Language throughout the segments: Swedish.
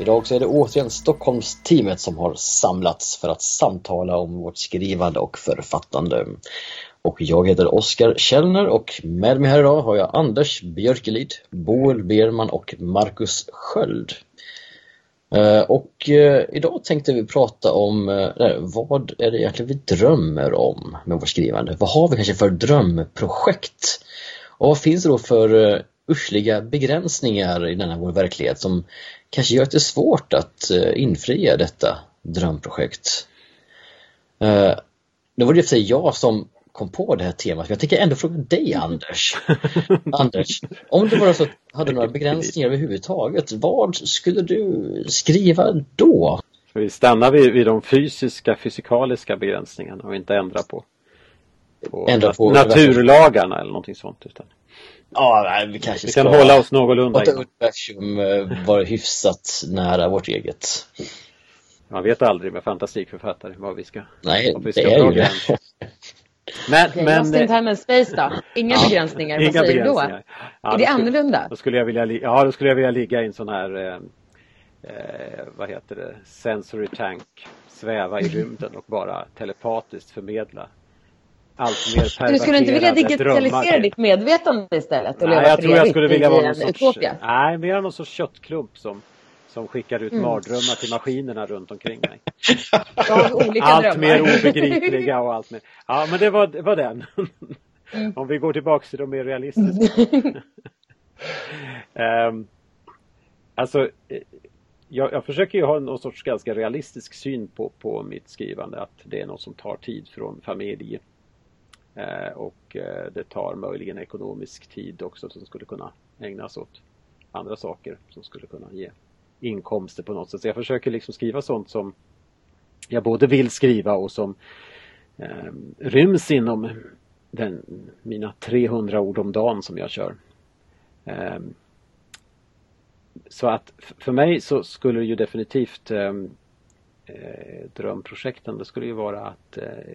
Idag så är det återigen Stockholmsteamet som har samlats för att samtala om vårt skrivande och författande. Och jag heter Oskar Källner och med mig här idag har jag Anders Björkelid, Boel Berman och Marcus Sköld. Eh, och eh, idag tänkte vi prata om eh, vad är det egentligen vi drömmer om med vårt skrivande? Vad har vi kanske för drömprojekt? Och vad finns det då för eh, ursliga begränsningar i denna vår verklighet som kanske gör det svårt att eh, infria detta drömprojekt? Eh, Nu var det i och för sig jag som kom på det här temat, men jag tänker ändå fråga dig Anders. Anders, om det bara så att du hade några begränsningar överhuvudtaget, vad skulle du skriva då? Vi stanna vid, vid de fysiska, fysikaliska begränsningarna och inte ändra på, på, Ändra på- naturlagarna eller någonting sånt. Utan Ja, nej, vi kanske vi ska kan hålla oss någorlunda låta universum eh, vara hyfsat nära vårt eget. Man vet aldrig med fantastikförfattare vad vi ska, Nej, vi det ska är dra ju det. Men, Okej, men Lost in time and space då? Inga Ja, begränsningar, inga vad säger du då? begränsningar. Ja, är då det skulle- annorlunda? Då skulle jag vilja, ja, då skulle jag vilja ligga i en sån här eh, eh, vad heter det, sensory tank, sväva i rymden och bara telepatiskt förmedla allt mer Du skulle inte vilja drömmar digitalisera till- ditt medvetande istället och Nej, leva jag tror jag skulle vilja vara någon sorts, utopia? nej, mer någon sorts köttklump som, som skickar ut Mm. mardrömmar till maskinerna runt omkring mig. Allt drömmar. mer obegripliga och allt mer. Ja, men det var, det var den. Mm. Om vi går tillbaks till de mer realistiska. Ehm, alltså, eh, jag, jag försöker ju ha någon sorts ganska realistisk syn på, på mitt skrivande. Att det är något som tar tid från familj. Eh, och eh, det tar möjligen ekonomisk tid också som skulle kunna ägnas åt andra saker som skulle kunna ge inkomster på något sätt. Så jag försöker liksom skriva sånt som jag både vill skriva och som eh, ryms inom den, mina 300 ord om dagen som jag kör. Eh, så att för mig så skulle det ju definitivt eh, eh drömprojekten det skulle ju vara att eh,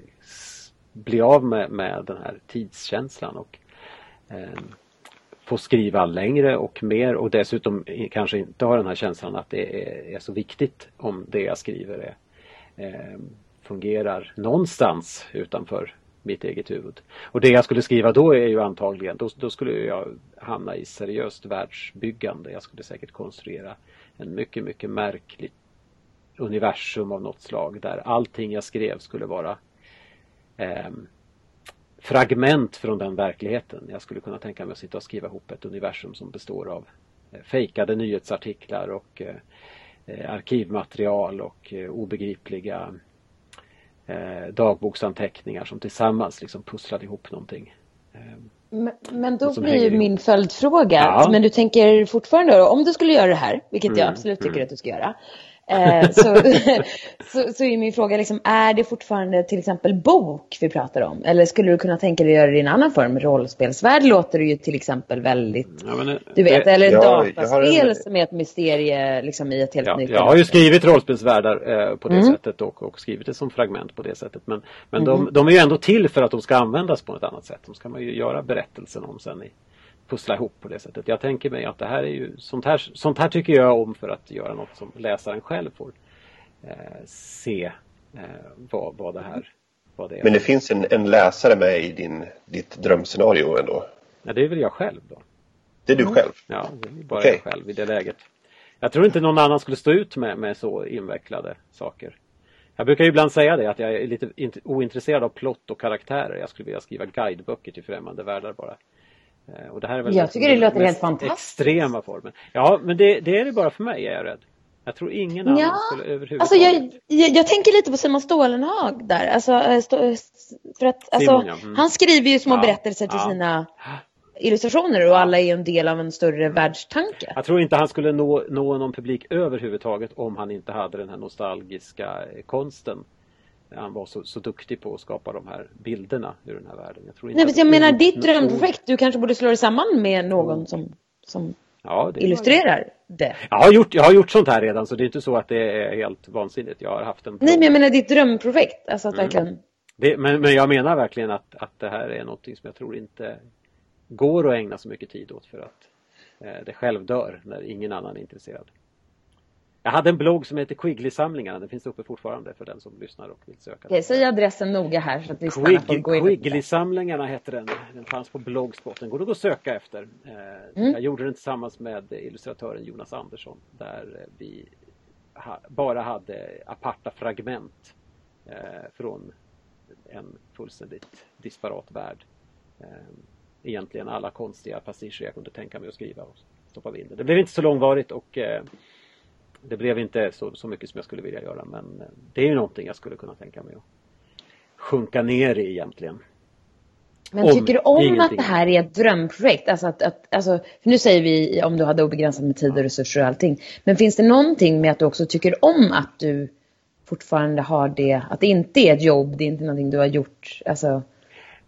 bli av med, med den här tidskänslan och eh, få skriva längre och mer och dessutom kanske inte ha den här känslan att det är, är så viktigt om det jag skriver är, eh, fungerar någonstans utanför mitt eget huvud. Och det jag skulle skriva då är ju antagligen, då, då skulle jag hamna i seriöst världsbyggande. Jag skulle säkert konstruera en mycket, mycket märkligt universum av något slag där allting jag skrev skulle vara ehm, fragment från den verkligheten. Jag skulle kunna tänka mig att sitta och skriva ihop ett universum som består av eh, fejkade nyhetsartiklar och eh, eh, arkivmaterial och eh, obegripliga eh, dagboksanteckningar som tillsammans liksom pusslade ihop någonting. Eh, Men, men då blir ju min följdfråga, Ja. men du tänker fortfarande om du skulle göra det här, vilket jag Mm, absolut tycker mm. att du ska göra, eh, så, så, så är min fråga liksom, är det fortfarande till exempel bok vi pratar om? Eller skulle du kunna tänka dig att göra det i en annan form? Rollspelsvärld låter det ju till exempel väldigt, ja, men, eh, du vet, det- eller jag dataspel en- som är ett mysterie liksom i ett helt Ja, nytt jag har ju skrivit rollspelsvärldar eh, på det Mm. sättet och, och skrivit det som fragment på det sättet. Men, men de, de är ju ändå till för att de ska användas på ett annat sätt. De ska man ju göra berättelsen om sen i, pussla ihop på det sättet. Jag tänker mig att det här är ju sånt här, sånt här tycker jag om för att göra något som läsaren själv får eh, se eh, vad, vad det här vad det är. Men det finns en, en läsare med i din, ditt drömscenario ändå. ja, det är väl jag själv då. Det är du själv. Ja, det är bara Okej. jag själv i det läget. Jag tror inte någon annan skulle stå ut med, med så invecklade saker. Jag brukar ju ibland säga det att jag är lite int- ointresserad av plott och karaktärer. Jag skulle vilja skriva guideböcker till främmande världar bara. Eh, Och det här är väl Jag tycker det låter helt fantastiskt. extrema formen. Ja, men det, det är det bara för mig är jag rädd. Jag tror ingen annan Ja, skulle överhuvudtaget. Alltså jag, jag, jag tänker lite på Simon Stålenhag där. Alltså, eh, stå, för att, alltså, Simon, ja. Mm. Han skriver ju små Ja, berättelser till ja. sina illustrationer och alla är en del av en större världstanke. Jag tror inte han skulle nå, nå någon publik överhuvudtaget om han inte hade den här nostalgiska eh, konsten han var så, så duktig på att skapa de här bilderna ur den här världen. Jag, tror inte Nej, men jag menar ditt drömprojekt, du kanske borde slå dig samman med någon som, som ja, det illustrerar det. Jag har, gjort, jag har gjort sånt här redan så det är inte så att det är helt vansinnigt. Jag har haft en Nej, men jag menar ditt drömprojekt. Alltså att mm. verkligen... Det, men, men jag menar verkligen att, att det här är någonting som jag tror inte går att ägna så mycket tid åt för att eh, det själv dör när ingen annan är intresserad. Jag hade en blogg som heter Quigley-samlingarna. Den finns uppe fortfarande för den som lyssnar och vill söka. Okej, säg adressen noga här så att vi Quig Quigley-samlingarna hette den. Den fanns på Blogspot. Den går det att söka efter. Eh, mm. Jag gjorde den tillsammans med illustratören Jonas Andersson där vi bara hade aparta fragment eh, från en fullständigt disparat värld. Eh, egentligen alla konstiga passager jag kunde tänka mig att skriva och stoppa in det. Det blev inte så långvarigt och det blev inte så, så mycket som jag skulle vilja göra men eh, det är ju någonting jag skulle kunna tänka mig att sjunka ner i egentligen. Men om tycker du om ingenting. att det här är ett drömprojekt? Alltså att, att, alltså, nu säger vi om du hade obegränsat med tid och resurser och allting. Men finns det någonting med att du också tycker om att du fortfarande har det, att det inte är ett jobb, det är inte någonting du har gjort, alltså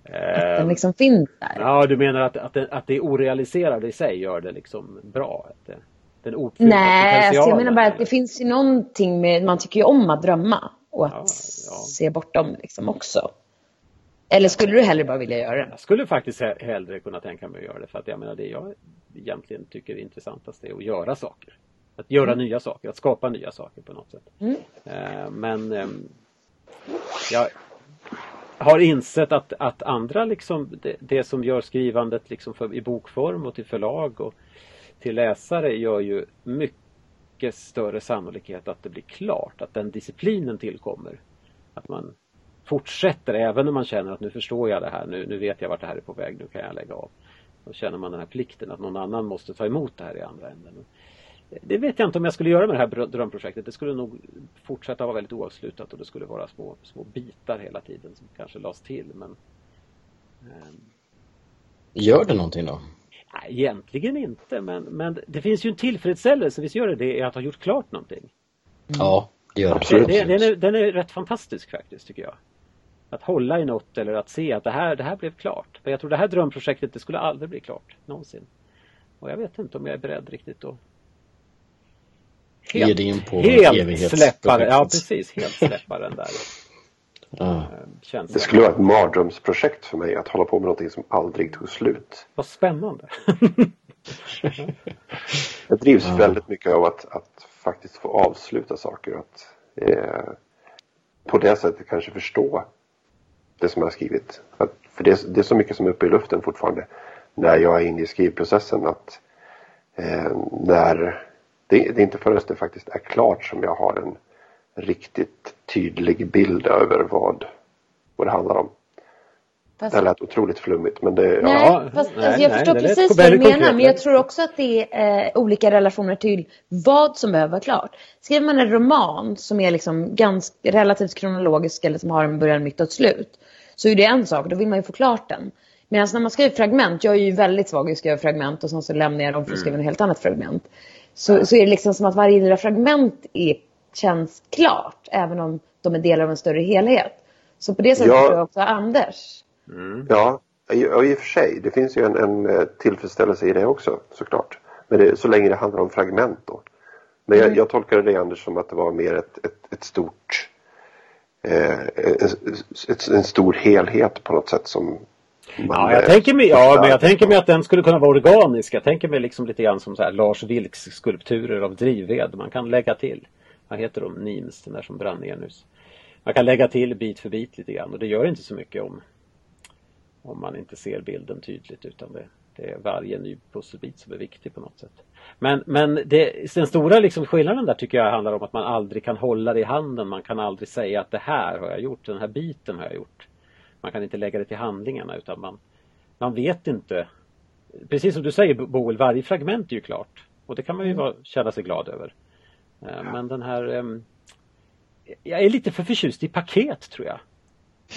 att den ehm, liksom finns där? Ja, du menar att, att, det, att det orealiserade i sig gör det liksom bra? Att det den ouppfyllda Nej, alltså jag menar bara att det finns ju någonting med, man tycker ju om att drömma och att ja, ja. se bortom liksom också. Eller skulle du hellre bara vilja göra det? Jag skulle faktiskt hellre kunna tänka mig att göra det för att jag menar det jag egentligen tycker är intressantast är att göra saker. Att göra mm. nya saker, att skapa nya saker på något sätt. Mm. Eh, men eh, jag har insett att, att andra liksom det, det som gör skrivandet liksom för, i bokform och till förlag och till läsare gör ju mycket större sannolikhet att det blir klart, att den disciplinen tillkommer. Att man fortsätter även om man känner att nu förstår jag det här, nu, nu vet jag vart det här är på väg, nu kan jag lägga av. Då känner man den här plikten att någon annan måste ta emot det här i andra änden. Det vet jag inte om jag skulle göra med det här drömprojektet. Det skulle nog fortsätta vara väldigt oavslutat och det skulle vara små, små bitar hela tiden som kanske lades till. Men, eh... Gör det någonting då? Nej, egentligen inte men, men det finns ju en tillfredsställelse, visst gör det det, i att ha gjort klart någonting. Mm. Ja, det gör. Det, den, är, den är rätt fantastisk faktiskt tycker jag. Att hålla i något eller att se att det här, det här blev klart. För jag tror det här drömprojektet det skulle aldrig bli klart, någonsin. Och jag vet inte om jag är beredd riktigt att helt, helt släppa det. Ja precis, helt släppa den där. Känslan. Det skulle vara ett mardrömsprojekt för mig att hålla på med någonting som aldrig tog slut. Vad spännande. jag drivs ja. väldigt mycket av att, att faktiskt få avsluta saker. Att eh, på det sättet kanske förstå det som jag har skrivit. Att, för det, det, är så mycket som är uppe i luften fortfarande när jag är inne i skrivprocessen. att eh, när det, det är inte förrän det faktiskt är klart som jag har en riktigt tydlig bild över vad, vad det handlar om. Fast... Det lät otroligt flummigt men det... Nej, ja. fast, nej, alltså, jag nej, förstår precis vad du menar men jag tror också att det är eh, olika relationer till vad som behöver vara klart. Skriver man en roman som är liksom ganska, relativt kronologisk eller som har en början, mitt och ett slut så är det en sak, då vill man ju få klart den. Medan när man skriver fragment, jag är ju väldigt svag i att skriva fragment och sen så lämnar jag dem för att skriva mm. ett helt annat fragment. Så, så är det liksom som att varje lilla fragment är känns klart, även om de är delar av en större helhet. Så på det sättet ja. tror jag också Anders. Mm. Ja, i, i och för sig. Det finns ju en, en eh, tillfredsställelse i det också såklart. Men det, så länge det handlar om fragment då. Men jag, mm. jag tolkade det Anders som att det var mer ett, ett, ett stort eh, ett, en stor helhet på något sätt som ja, jag tänker mig, ja, men jag tänker mig att den skulle kunna vara organisk. Jag tänker mig liksom lite grann som så här Lars Vilks skulpturer av drivved. Man kan lägga till vad heter de, Nims, den där som brann ner nyss. Man kan lägga till bit för bit lite grann och det gör inte så mycket om, om man inte ser bilden tydligt utan det, det är varje ny pusselbit som är viktig på något sätt. Men, men det, den stora liksom skillnaden där tycker jag handlar om att man aldrig kan hålla det i handen. Man kan aldrig säga att det här har jag gjort, den här biten har jag gjort. Man kan inte lägga det till handlingarna utan man, man vet inte. Precis som du säger Boel, varje fragment är ju klart. Och det kan man ju mm. känna sig glad över. Eh, men den här ehm, Jag är lite för förtjust i paket tror jag.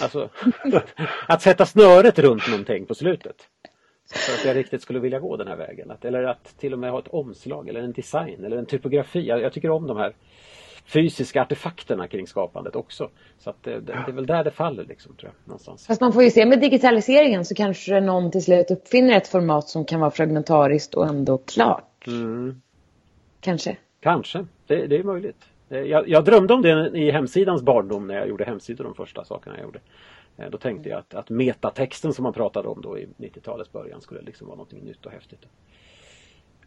Alltså att sätta snöret runt någonting på slutet. För att jag riktigt skulle vilja gå den här vägen. Att, eller att till och med ha ett omslag eller en design eller en typografi. Jag, jag tycker om de här fysiska artefakterna kring skapandet också. Så att det, det, är väl där det faller liksom, tror jag. Någonstans. Fast man får ju se med digitaliseringen så kanske någon till slut uppfinner ett format som kan vara fragmentariskt och ändå klart. Mm. Kanske. Kanske, det, det är möjligt. Jag, jag, drömde om det i hemsidans barndom när jag gjorde hemsidor de första sakerna jag gjorde. Eh, då tänkte jag att, att metatexten som man pratade om då i 90-talets början skulle liksom vara något nytt och häftigt.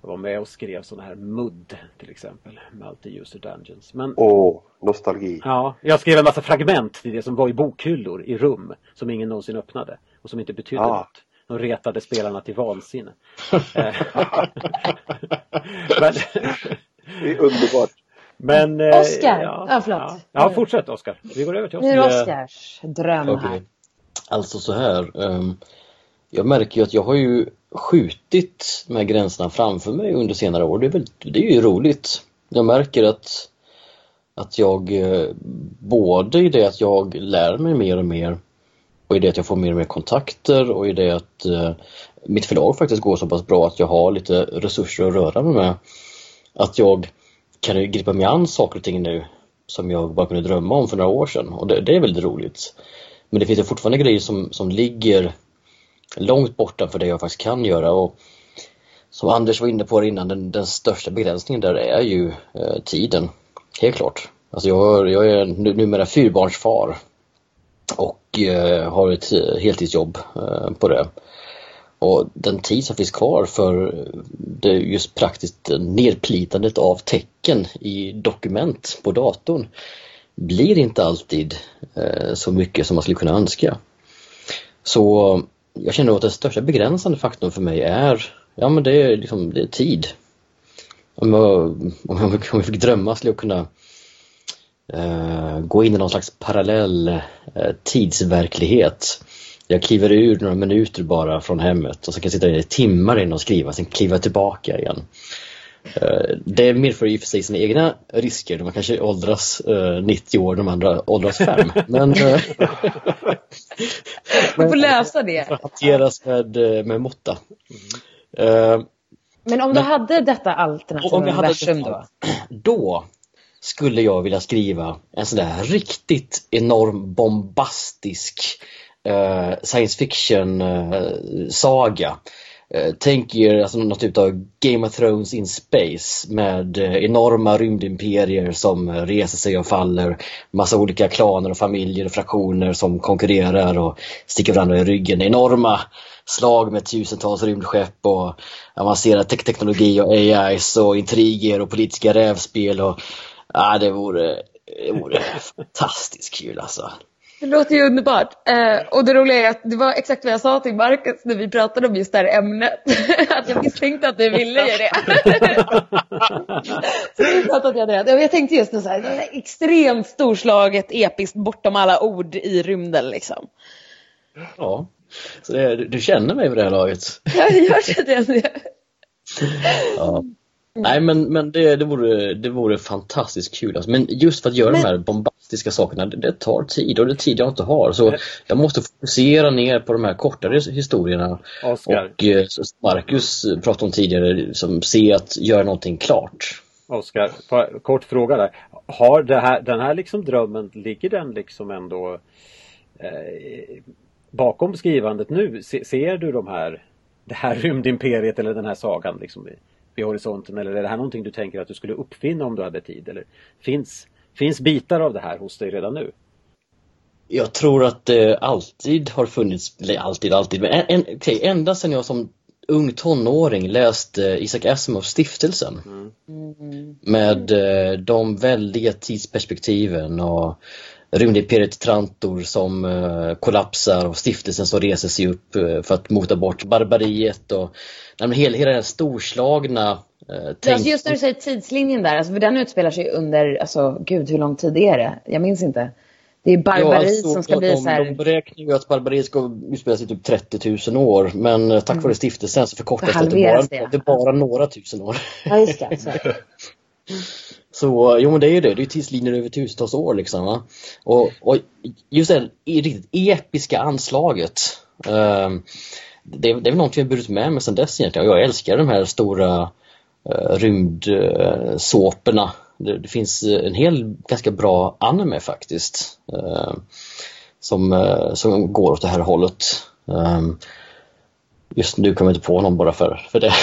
Jag var med och skrev sådana här MUD till exempel, Multi-User Dungeons. Men, Åh, nostalgi. Ja, jag skrev en massa fragment till det som var i bokhyllor i rum som ingen någonsin öppnade och som inte betydde ah. något. De retade spelarna till vansinne. Eh, men, det är underbart. Men, eh, Oscar, ja, ja förlåt. Ja, ja fortsätt Oskar. Vi går över till Oskar. Nu är det Oskars dröm okay. här. Alltså så här. Um, jag märker ju att jag har ju skjutit de här gränserna framför mig under senare år. Det är, väl, det är ju roligt. Jag märker att, att jag eh, både i det att jag lär mig mer och mer och i det att jag får mer och mer kontakter och i det att eh, mitt förlag faktiskt går så pass bra att jag har lite resurser att röra mig med. Att jag kan gripa mig an saker och ting nu som jag bara kunde drömma om för några år sedan och det, det är väldigt roligt. Men det finns ju fortfarande grejer som, som ligger långt borta för det jag faktiskt kan göra och som Anders var inne på innan, den, den största begränsningen där är ju eh, tiden. Helt klart. Alltså jag, jag är numera fyrbarnsfar och eh, har ett eh, heltidsjobb eh, på det. Och den tid som finns kvar för det just praktiskt nedplitandet av tecken i dokument på datorn blir inte alltid eh, så mycket som man skulle kunna önska. Så jag känner att den största begränsande faktorn för mig är, ja men det är, liksom, det är tid. Om jag, om, jag, om jag fick drömma skulle jag kunna eh, gå in i någon slags parallell eh, tidsverklighet jag kliver ur några minuter bara från hemmet och så kan jag sitta i timmar in och skriva, sen kliva tillbaka igen. Eh, det medför i och för sig sina egna risker. Man kanske åldras 90 eh, år, de andra åldras 5. Men, eh, Man får lösa det. Hanteras med, med måtta. Mm. Men om du hade detta alternativa om jag hade versum då? Då skulle jag vilja skriva en sån där riktigt enorm bombastisk eh, science fiction-saga. Eh, eh, tänk er alltså något typ av Game of Thrones in space med eh, enorma rymdimperier som reser sig och faller. Massa olika klaner och familjer och fraktioner som konkurrerar och sticker varandra i ryggen. Enorma slag med tusentals rymdskepp och avancerad te teknologi och AIs och intriger och politiska rävspel. Och, ja, det, vore, det vore fantastiskt kul alltså. Det låter ju underbart. Eh, och det roliga är att det var exakt vad jag sa till Marcus när vi pratade om just det här ämnet. att jag misstänkte att du ville göra det. så är att jag hade rätt. Jag tänkte just så här, extremt storslaget, episkt, bortom alla ord i rymden liksom. Ja, så det, du känner mig vid det här laget. jag gör det. ja. Nej men, men det, det, vore, det vore fantastiskt kul. Alltså. Men just för att göra men... de här bombastiska sakerna, det, det, tar tid och det är tid jag inte har. Så jag måste fokusera ner på de här kortare historierna. Oscar. Och eh, som Marcus pratade om tidigare, som se att göra någonting klart. Oskar, kort fråga där. Har här, den här liksom drömmen, ligger den liksom ändå eh, bakom skrivandet nu? Se, ser du de här, det här rymdimperiet eller den här sagan liksom vid horisonten eller är det här någonting du tänker att du skulle uppfinna om du hade tid? Eller finns, finns bitar av det här hos dig redan nu? Jag tror att det alltid har funnits, eller alltid, alltid, men en, okay, ända sedan jag som ung tonåring läste Isaac Asimovs Stiftelsen. Mm. Med eh, de väldiga tidsperspektiven och rymdimperiet Trantor som uh, kollapsar och stiftelsen som reser sig upp uh, för att mota bort barbariet och nej, hela, hela den storslagna uh, tänk... alltså Just när du säger tidslinjen där, alltså för den utspelar sig under, alltså gud hur lång tid är det? Jag minns inte. Det är barbariet ja, alltså, som ska bli de, så här... De beräknar ju att barbariet ska utspela sig typ 30 000 år men tack mm. vare stiftelsen så förkortas det till bara, det. det bara några tusen år. Ja, just det. Så eh, jo men det är ju det, det är tidslinjer över tusentals år liksom. Va? Och, och just det riktigt episka anslaget. Eh, det, det är väl någonting jag burit med mig sedan dess egentligen. Jag älskar de här stora eh, rymdsåporna Det, det finns eh, en hel ganska bra anime faktiskt. Eh, som, eh, som går åt det här hållet. Um, just nu kommer jag inte på någon bara för, för det.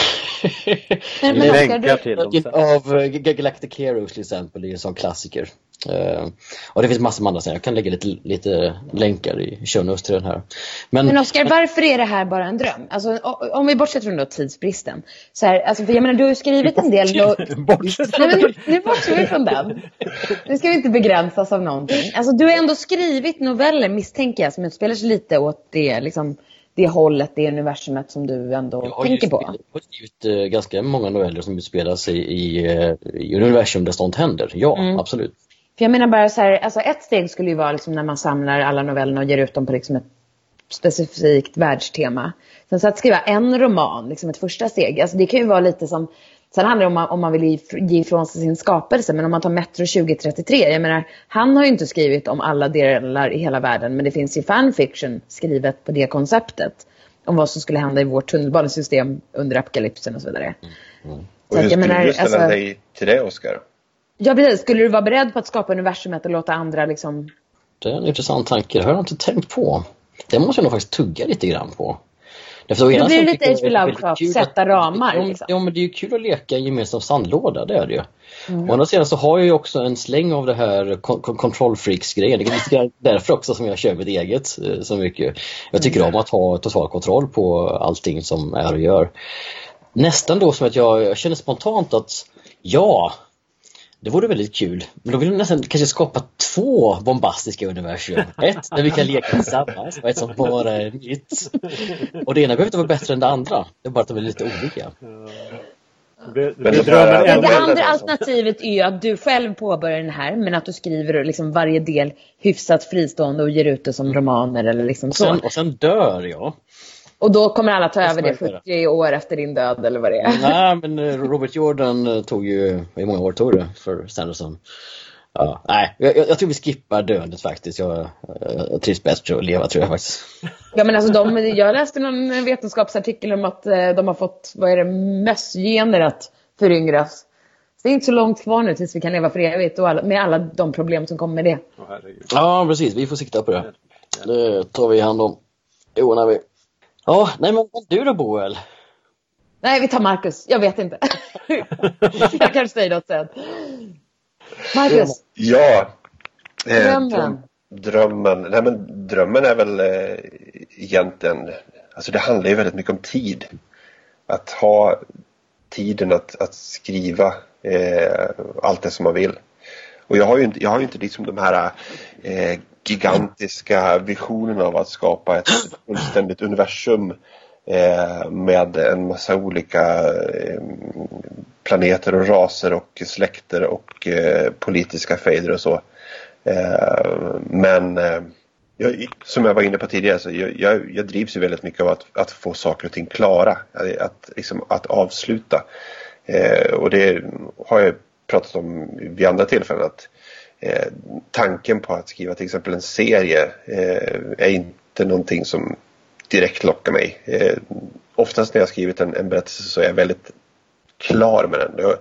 Men, men du, till dem sen. Av eh, Galactic Heroes till exempel, det är en sån klassiker. Eh, och det finns massor med andra sen. Jag kan lägga lite, lite länkar i show notes till den här. Men, Men Oskar, varför är det här bara en dröm? Alltså, om vi bortser från då tidsbristen. Så här, alltså, för jag menar, du har ju skrivit en del... Bortsett Nej, men nu bortser vi från den. Nu ska vi inte begränsas av någonting. Alltså, du har ändå skrivit noveller, misstänker jag, som utspelar sig lite åt det, liksom, det hållet, det universumet som du ändå tänker på. jag har skrivit eh, ganska många noveller som utspelar sig i, eh, i universum där sånt händer. Ja, Mm. absolut. För jag menar bara så här, alltså ett steg skulle ju vara liksom när man samlar alla novellerna och ger ut dem på liksom ett specifikt världstema. Sen så att skriva en roman, liksom ett första steg, alltså det kan ju vara lite som Sen handlar det om man, om man vill ge ifrån sig sin skapelse. Men om man tar Metro 2033. Jag menar, han har ju inte skrivit om alla delar i hela världen. Men det finns ju fanfiction skrivet på det konceptet. Om vad som skulle hända i vårt tunnelbanesystem under apokalypsen och så vidare. Och Så hur att jag skulle menar, du ställa alltså- dig till det, Oskar? Ja, precis. Skulle du vara beredd på att skapa universumet och låta andra liksom... Det är en intressant tanke. Det har jag inte tänkt på. Det måste jag nog faktiskt tugga lite grann på. Därför blir det sidan lite H.P. Lovecraft, sätta ramar, Ja, liksom. ja, men det är ju kul att leka i en gemensam sandlåda, det är det ju. Mm. Å andra sidan så har jag ju också en släng av det här kon- kon- control freaks-grejen. Det är därför också som jag kör mitt eget eh, så mycket. Jag tycker Mm. om att ha total kontroll på allting som är och gör. Nästan då som att jag, jag känner spontant att ja, det vore väldigt kul. Men då vill jag nästan kanske skapa två bombastiska universum. Ett där vi kan leka tillsammans och ett som bara är nytt. Och det ena behöver inte vara bättre än det andra. Det är bara att de är lite olika. Det, det, det det det andra alternativet är ju att du själv påbörjar den här men att du skriver liksom varje del hyfsat fristående och ger ut det som romaner eller liksom Och så. sen, och sen dör jag. Och då kommer alla ta över det ska man göra. 70 år efter din död eller vad det är. Nej men eh, Robert Jordan eh, tog ju, hur många år tog det för Sanderson? Ja, nej, jag, jag tror vi skippar dödet faktiskt. Jag, jag, jag trivs bättre att leva tror jag faktiskt. Ja men alltså de, jag läste någon vetenskapsartikel om att eh, de har fått, vad är det, mössgener att föryngras. Så det är inte så långt kvar nu tills vi kan leva för evigt och alla, med alla de problem som kommer med det. Ja precis, vi får sikta på det. Det tar vi hand om. Jo, när vi... Ja, nej men du då Boel? Nej, vi tar Marcus. Jag vet inte. jag kanske säger något sen. Marcus, Ja. eh, Drömmen. dröm- Drömmen. Nej, men drömmen är väl eh, egentligen, alltså det handlar ju väldigt mycket om tid. Att ha tiden att, att skriva eh, allt det som man vill. Och jag har ju inte, jag har ju inte liksom de här eh, gigantiska visionerna av att skapa ett fullständigt universum eh, med en massa olika eh, planeter och raser och släkter och eh, politiska fejder och så. Eh, men eh, jag, som jag var inne på tidigare, så jag, jag, jag drivs ju väldigt mycket av att, att få saker och ting klara. Att, att, liksom, att avsluta. Eh, och det har jag pratat om vid andra tillfällen. att eh, Tanken på att skriva till exempel en serie eh, är inte någonting som direkt lockar mig. Eh, oftast när jag skrivit en, en berättelse så är jag väldigt klar med den. Då,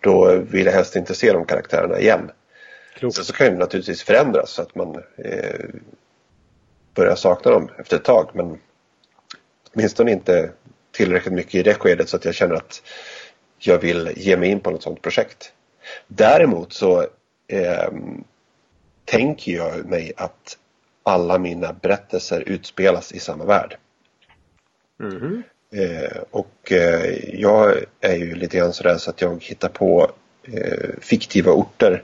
då vill jag helst inte se de karaktärerna igen. Klokt. Sen så kan det naturligtvis förändras så att man eh, börjar sakna dem efter ett tag. Men åtminstone inte tillräckligt mycket i det skedet så att jag känner att jag vill ge mig in på något sådant projekt. Däremot så eh, tänker jag mig att alla mina berättelser utspelas i samma värld. Mhm. Eh, och eh, jag är ju lite grann sådär så att jag hittar på eh, fiktiva orter.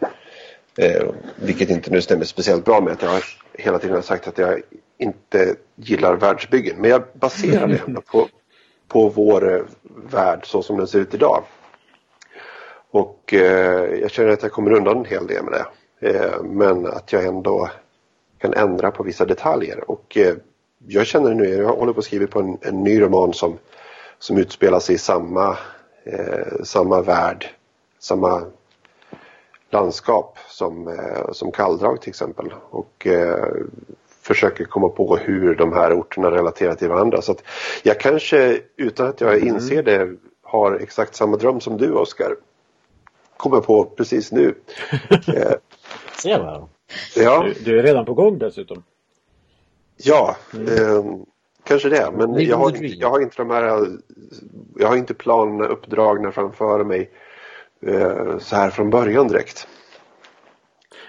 Eh, vilket inte nu stämmer speciellt bra med att jag hela tiden har sagt att jag inte gillar världsbyggen. Men jag baserar det ändå på, på vår eh, värld så som den ser ut idag. Och eh, jag känner att jag kommer undan en hel del med det. Eh, men att jag ändå kan ändra på vissa detaljer. Och eh, jag känner nu, jag håller på att skriva på en, en ny roman som, som utspelar sig i samma, eh, samma värld, samma landskap som, eh, som Kalldrag till exempel. Och eh, försöker komma på hur de här orterna relaterar till varandra. Så att jag kanske, utan att jag inser det, har exakt samma dröm som du Oskar. kom jag på precis nu. Eh, Ser man. ja, Du, du är redan på gång dessutom. ja eh, kanske det. Men jag har, inte, jag har inte de här, jag har inte planerna uppdragna framför mig eh, så här från början direkt.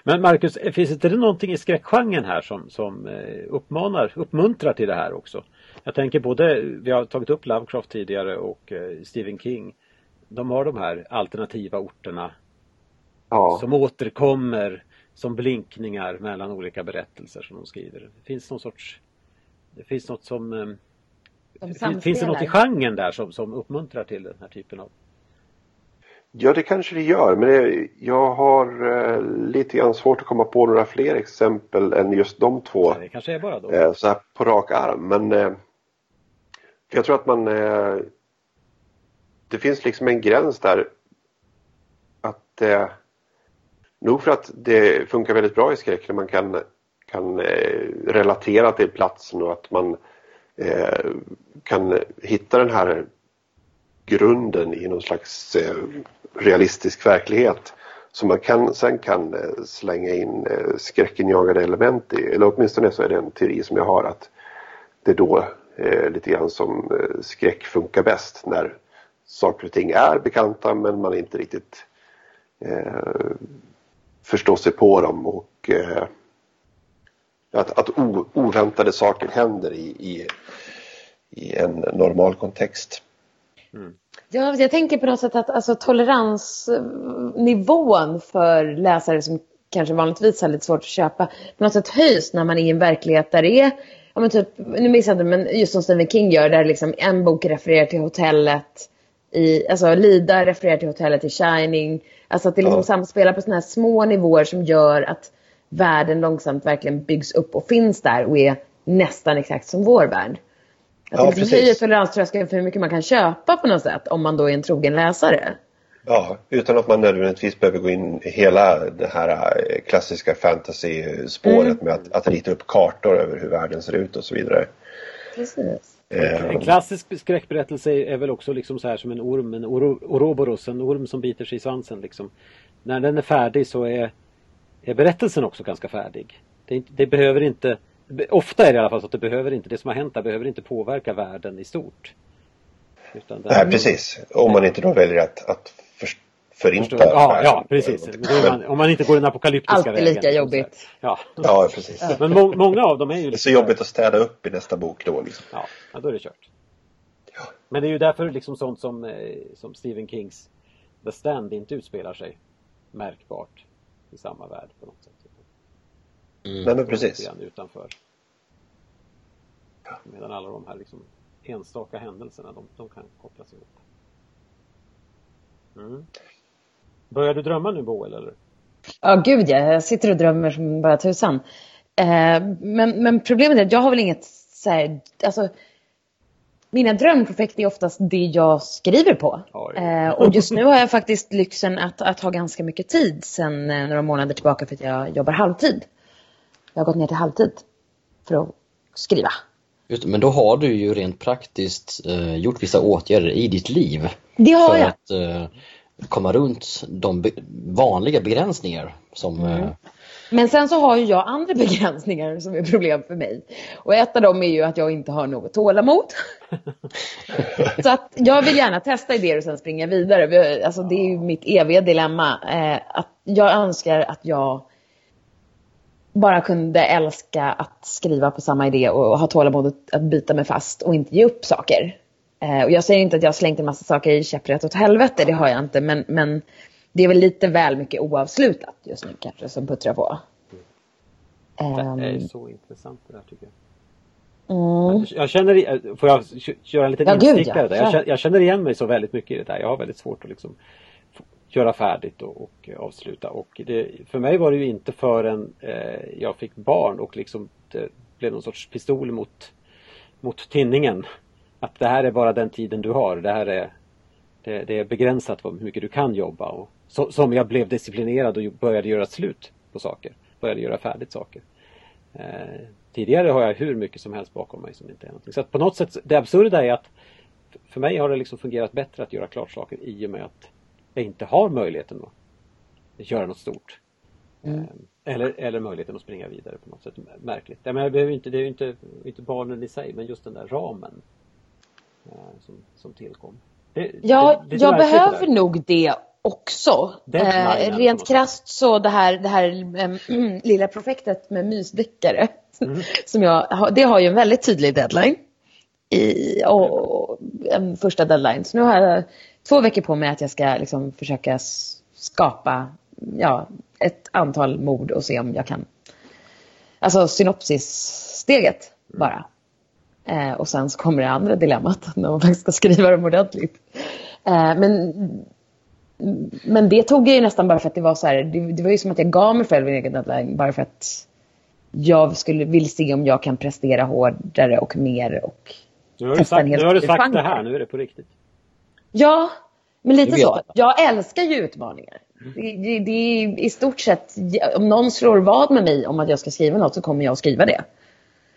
Men Marcus, finns inte det någonting i skräckgenren här som, som eh, uppmanar, uppmuntrar till det här också? Jag tänker både, vi har tagit upp Lovecraft tidigare och eh, Stephen King. De har de här alternativa orterna Ja. som återkommer som blinkningar mellan olika berättelser som de skriver. Det finns någon sorts Det finns något som eh, De fin- Finns det något i genren där som, som uppmuntrar till den här typen av Ja, det kanske det gör, men det, jag har eh, lite grann svårt att komma på några fler exempel än just de två Det kanske är bara då. eh, så här på rak arm. Men eh, jag tror att man... Eh, det finns liksom en gräns där att eh, nog för att det funkar väldigt bra i skräck när man kan, kan relatera till platsen och att man kan hitta den här grunden i någon slags eh, realistisk verklighet som man kan, sen kan eh, slänga in eh, skräckinjagade element i. Eller åtminstone så är det en teori som jag har att det är då eh, lite grann som eh, skräck funkar bäst när saker och ting är bekanta men man inte riktigt eh, förstår sig på dem och eh, att, att o, oväntade saker händer i, i, i en normal kontext. Ja, jag tänker på något sätt att alltså, toleransnivån för läsare som kanske vanligtvis har lite svårt att köpa på något sätt höjs när man är i en verklighet där det är, ja men typ, nu minns jag inte, men just som Stephen King gör, där liksom en bok refererar till hotellet i, alltså Lida refererar till hotellet i Shining. Alltså att det liksom Ja. samspelar på sådana här små nivåer som gör att världen långsamt verkligen byggs upp och finns där och är nästan exakt som vår värld. Att Ja, det liksom precis. höjer toleranströskeln för hur mycket man kan köpa på något sätt om man då är en trogen läsare. Ja, utan att man nödvändigtvis behöver gå in i hela det här eh, klassiska fantasy-spåret Mm. med att, att rita upp kartor över hur världen ser ut och så vidare. Precis. Eh, En klassisk skräckberättelse är väl också liksom så här som en orm, en oro, oroboros, en orm som biter sig i svansen liksom. När den är färdig så är, är berättelsen också ganska färdig. Det, det behöver inte, ofta är det i alla fall så att det behöver inte, det som har hänt där behöver inte påverka världen i stort. Utan Nej, precis. Om man inte då väljer att, att för, förinta Förstår- Ja, världen. ja precis. Man, om man inte går den apokalyptiska Alltid vägen. lika jobbigt. Ja. Ja, precis. Men må, många av dem är ju Det är lite så jobbigt att städa upp i nästa bok då. Liksom. Ja, ja, då är det kört. Ja. Men det är ju därför liksom sånt som, eh, som Stephen Kings The Stand inte utspelar sig märkbart i samma värld på något sätt. Mm. Nej, men precis. utanför. Medan alla de här liksom enstaka händelserna, de, de kan kopplas ihop. Mm. Börjar du drömma nu Boel eller? Ja, gud ja. Jag sitter och drömmer som bara tusan. Eh, men, men problemet är att jag har väl inget så här, alltså mina drömprojekt är oftast det jag skriver på. Eh, och just nu har jag faktiskt lyxen att, att ha ganska mycket tid sen eh, några månader tillbaka för att jag jobbar halvtid. Jag har gått ner till halvtid för att skriva. Just, men då har du ju rent praktiskt eh, gjort vissa åtgärder i ditt liv Det har för jag. att eh, komma runt de be- vanliga begränsningar som Mm. eh, Men sen så har ju jag andra begränsningar som är problem för mig. Och ett av dem är ju att jag inte har något tålamod. så att jag vill gärna testa idéer och sen springa vidare. Vi- Alltså det är ju mitt eviga dilemma. Eh, att jag önskar att jag bara kunde älska att skriva på samma idé och ha tålamod att- bita mig fast och inte ge upp saker. Eh, och jag säger inte att jag har slängt en massa saker i käpprätt åt helvete, det har jag inte. Men, men det är väl lite väl mycket oavslutat just nu kanske som puttrar på. Det är Ehm, så intressant det där tycker jag. mm. Jag känner, i- får jag köra en liten Ja, instickare ja. där? Jag känner, jag känner igen mig så väldigt mycket i det där. Jag har väldigt svårt att liksom göra färdigt och, och avsluta. Och det, för mig var det ju inte förrän eh, jag fick barn och liksom det blev någon sorts pistol mot, mot tinningen. Att det här är bara den tiden du har. Det här är, det, det är begränsat hur mycket du kan jobba. Och, så, som jag blev disciplinerad och började göra slut på saker. Började göra färdigt saker. Eh, tidigare har jag hur mycket som helst bakom mig som inte är någonting. Så att på något sätt, det absurda är att för mig har det liksom fungerat bättre att göra klart saker i och med att jag inte har möjligheten att göra något stort. Mm. Eh, Eller, eller möjligheten att springa vidare på något sätt. Märkligt. Jag menar, det, behöver inte, det är ju inte, inte barnen i sig men just den där ramen eh, som, som tillkom. Det, Ja, det- lite jag det behöver nog det också. Eh, rent krasst så det här, det här ehm, lilla projektet med mysdeckare. Mm. Som jag, har- det har ju en väldigt tydlig deadline. I, och en första deadline. Så nu har jag två veckor på mig att jag ska liksom försöka skapa ja, ett antal mord och se om jag kan. Alltså synopsissteget bara. Eh, och sen så kommer det andra dilemmat när man faktiskt ska skriva dem ordentligt. Eh, men, men det tog jag ju nästan bara för att det var så här, det, det var ju som att jag gav mig själv en egen deadline bara för att jag skulle, vill se om jag kan prestera hårdare och mer och Nu har du testa en sagt, nu har du sagt det här, nu är det på riktigt. Ja, men lite så. Jag älskar ju utmaningar. Det, det, det är i stort sett, om någon slår vad med mig om att jag ska skriva något så kommer jag att skriva det.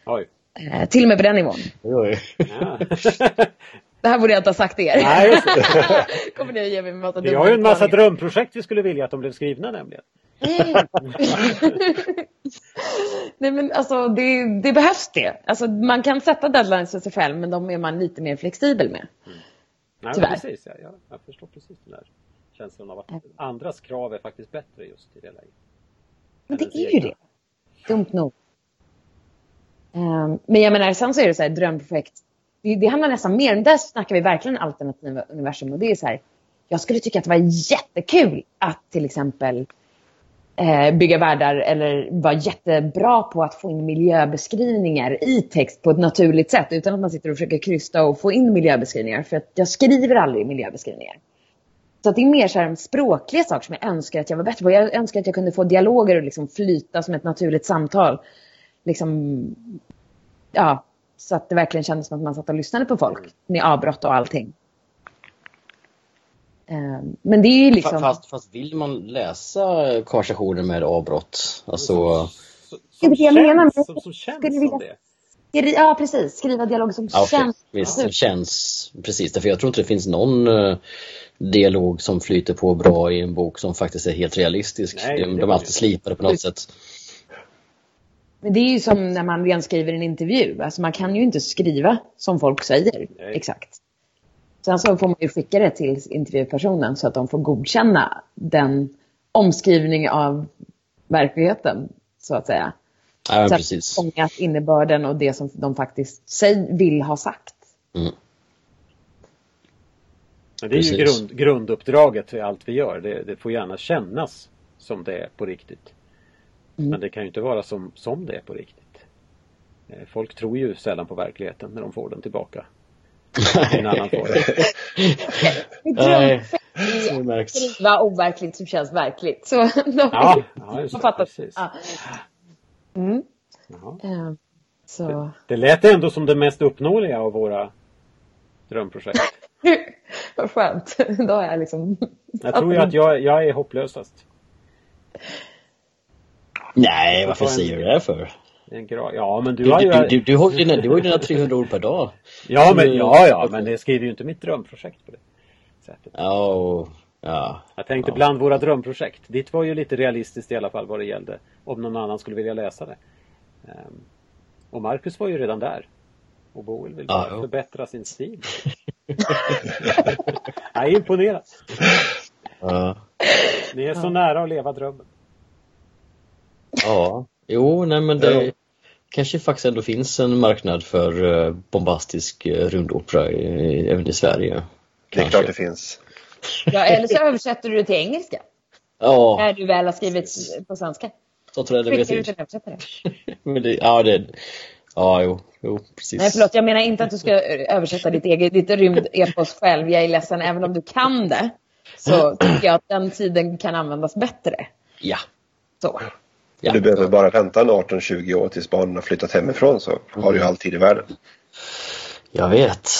Oj. Eh, till och med på den nivån. Oj. Ja. Det här borde jag inte ha sagt till er. Nej, just det. kommer ni att ge mig en massa Vi har ju en massa drömprojekt vi skulle vilja att de blev skrivna nämligen. Nej men alltså det, det behövs det. Alltså man kan sätta deadlines för sig själv men de är man lite mer flexibel med. Nej, Tyvärr. precis, ja, jag, jag förstår precis den där känslan av att andras krav är faktiskt bättre just i det läget. Men det är ju det. Dumt nog. Ehm, men jag menar sen så är det så här drömprojekt. Det, det handlar nästan mer, där snackar vi verkligen alternativa universum och det är så här. Jag skulle tycka att det var jättekul att till exempel eh, bygga världar eller vara jättebra på att få in miljöbeskrivningar i text på ett naturligt sätt utan att man sitter och försöker krysta och få in miljöbeskrivningar. För att jag skriver aldrig miljöbeskrivningar. Så att det är mer så här språkliga saker som jag önskar att jag var bättre på. Jag önskar att jag kunde få dialoger att liksom flyta som ett naturligt samtal. Liksom, ja, så att det verkligen kändes som att man satt och lyssnade på folk med avbrott och allting. Ehm, Men det är ju liksom... Fast, fast vill man läsa konversationer med avbrott? Alltså, Så- Det är det jag känns- Som, som känns skulle som det. Ja, precis. Skriva dialoger som ja, känns... visst, det känns precis. Därför jag tror inte det finns någon eh, dialog som flyter på bra i en bok som faktiskt är helt realistisk. Nej, de, de är alltid slipade på något sätt. Men det är ju som när man redan skriver en intervju. Alltså man kan ju inte skriva som folk säger. Nej. Exakt. Sen så får man ju skicka det till intervjupersonen så att de får godkänna den omskrivning av verkligheten, så att säga. Ja, så att precis. fångat innebörden och det som de faktiskt säg, vill ha sagt. Mm. Det är ju grund, grunduppdraget för allt vi gör. Det, det får gärna kännas som det är på riktigt. Mm. Men det kan ju inte vara som, som det är på riktigt. Eh, Folk tror ju sällan på verkligheten när de får den tillbaka. En annan. Nej, det märks. Skriva overkligt som känns verkligt. Så Ja, ja just har det. Precis. Ja. Mm. Jaha. Eh, Så. Det lät ändå som det mest uppnåeliga av våra drömprojekt. Vad skönt. Då har jag liksom... Jag tror ju att jag, jag är hopplösast. Nej, varför säger du det för? En gra- ja, men du Du, har ju... du, du, du, har dina, du har dina 300 ord per dag. Ja, men, du- ja, ja, men det skriver ju inte mitt drömprojekt på det sättet. Ja, och, ja. Jag tänkte Ja. bland våra drömprojekt. Ditt var ju lite realistiskt i alla fall vad det gällde. Om någon annan skulle vilja läsa det. Ehm, och Marcus var ju redan där. Och Boel vill bara jo. förbättra sin stil. Jag är imponerad. Ni är så nära att leva drömmen. ja. Jo, nej men det Ja. kanske faktiskt ändå finns en marknad för eh, bombastisk eh, rundopera i- även i Sverige. Det är Kanske. klart det finns. Ja, eller så översätter du det till engelska. Ja, När du väl har skrivit på svenska. så tror jag det blir Skickar till. en översättare. Men det, ja, det, ja, jo, jo, precis. Nej, förlåt. Jag menar inte att du ska översätta ditt eget ditt rymdepos själv. Jag är ledsen. Även om du kan det så tycker jag att den tiden kan användas bättre. Ja. Så. Ja. Du behöver bara vänta en 18-20 år tills barnen har flyttat hemifrån så har du ju all tid i världen. Jag vet.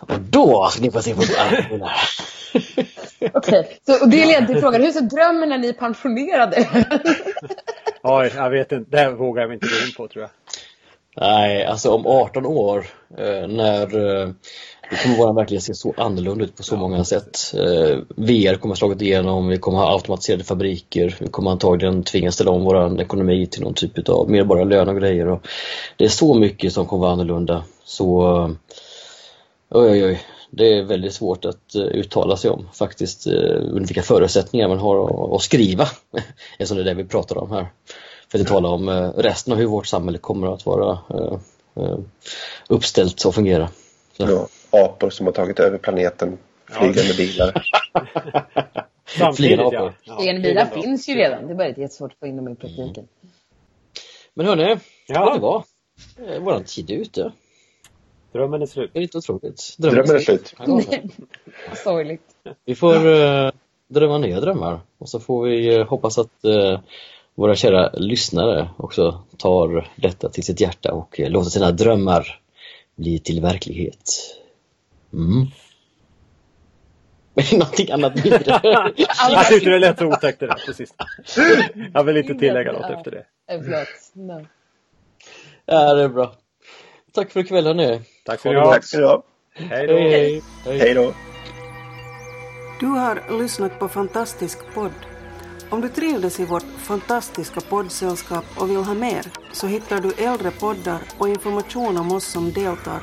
Och då ska ni få se på Anna. Okej. Så, och det leder till frågan. Hur ser drömmen när ni är pensionerade? Oj, jag vet inte. Det här vågar jag inte gå in på tror jag. Nej, alltså om 18 år eh, när eh, det kommer vara verkligen se så annorlunda ut på så många sätt. Eh, VR kommer ha slagit igenom, vi kommer ha automatiserade fabriker, vi kommer antagligen tvingas ställa om vår ekonomi till någon typ av medborgarlön och grejer. Och det är så mycket som kommer vara annorlunda. Så oj, oj, oj. Det är väldigt svårt att uh, uttala sig om faktiskt, vilka förutsättningar man har att, skriva, eftersom det är det vi pratar om här. För att tala om resten av hur vårt samhälle kommer att vara uppställt och fungera. Ja, apor som har tagit över planeten, flygande bilar. Samtidigt ja. Flygande bilar finns ju redan, det är bara jättesvårt att få in dem i praktiken. Mm. Men hörni, ja. det var våran tid är ute. Drömmen är slut. Det är inte otroligt. Drömmen, Drömmen är slut. Sorgligt. Vi får uh, drömma nya drömmar och så får vi uh, hoppas att uh, våra kära lyssnare också tar detta till sitt hjärta och uh, låter sina drömmar bli till verklighet. Mm. Men någonting annat mindre. Jag tyckte det lät så otäckt det där sista. Jag vill inte tillägga något efter det. Förlåt. No. Ja, det är bra. Tack för ikväll nu. Tack för idag. Tack du ha. Hej då. Hej, hej. hej då. Du har lyssnat på Fantastisk podd. Om du trivdes i vårt fantastiska poddsällskap och vill ha mer så hittar du äldre poddar och information om oss som deltar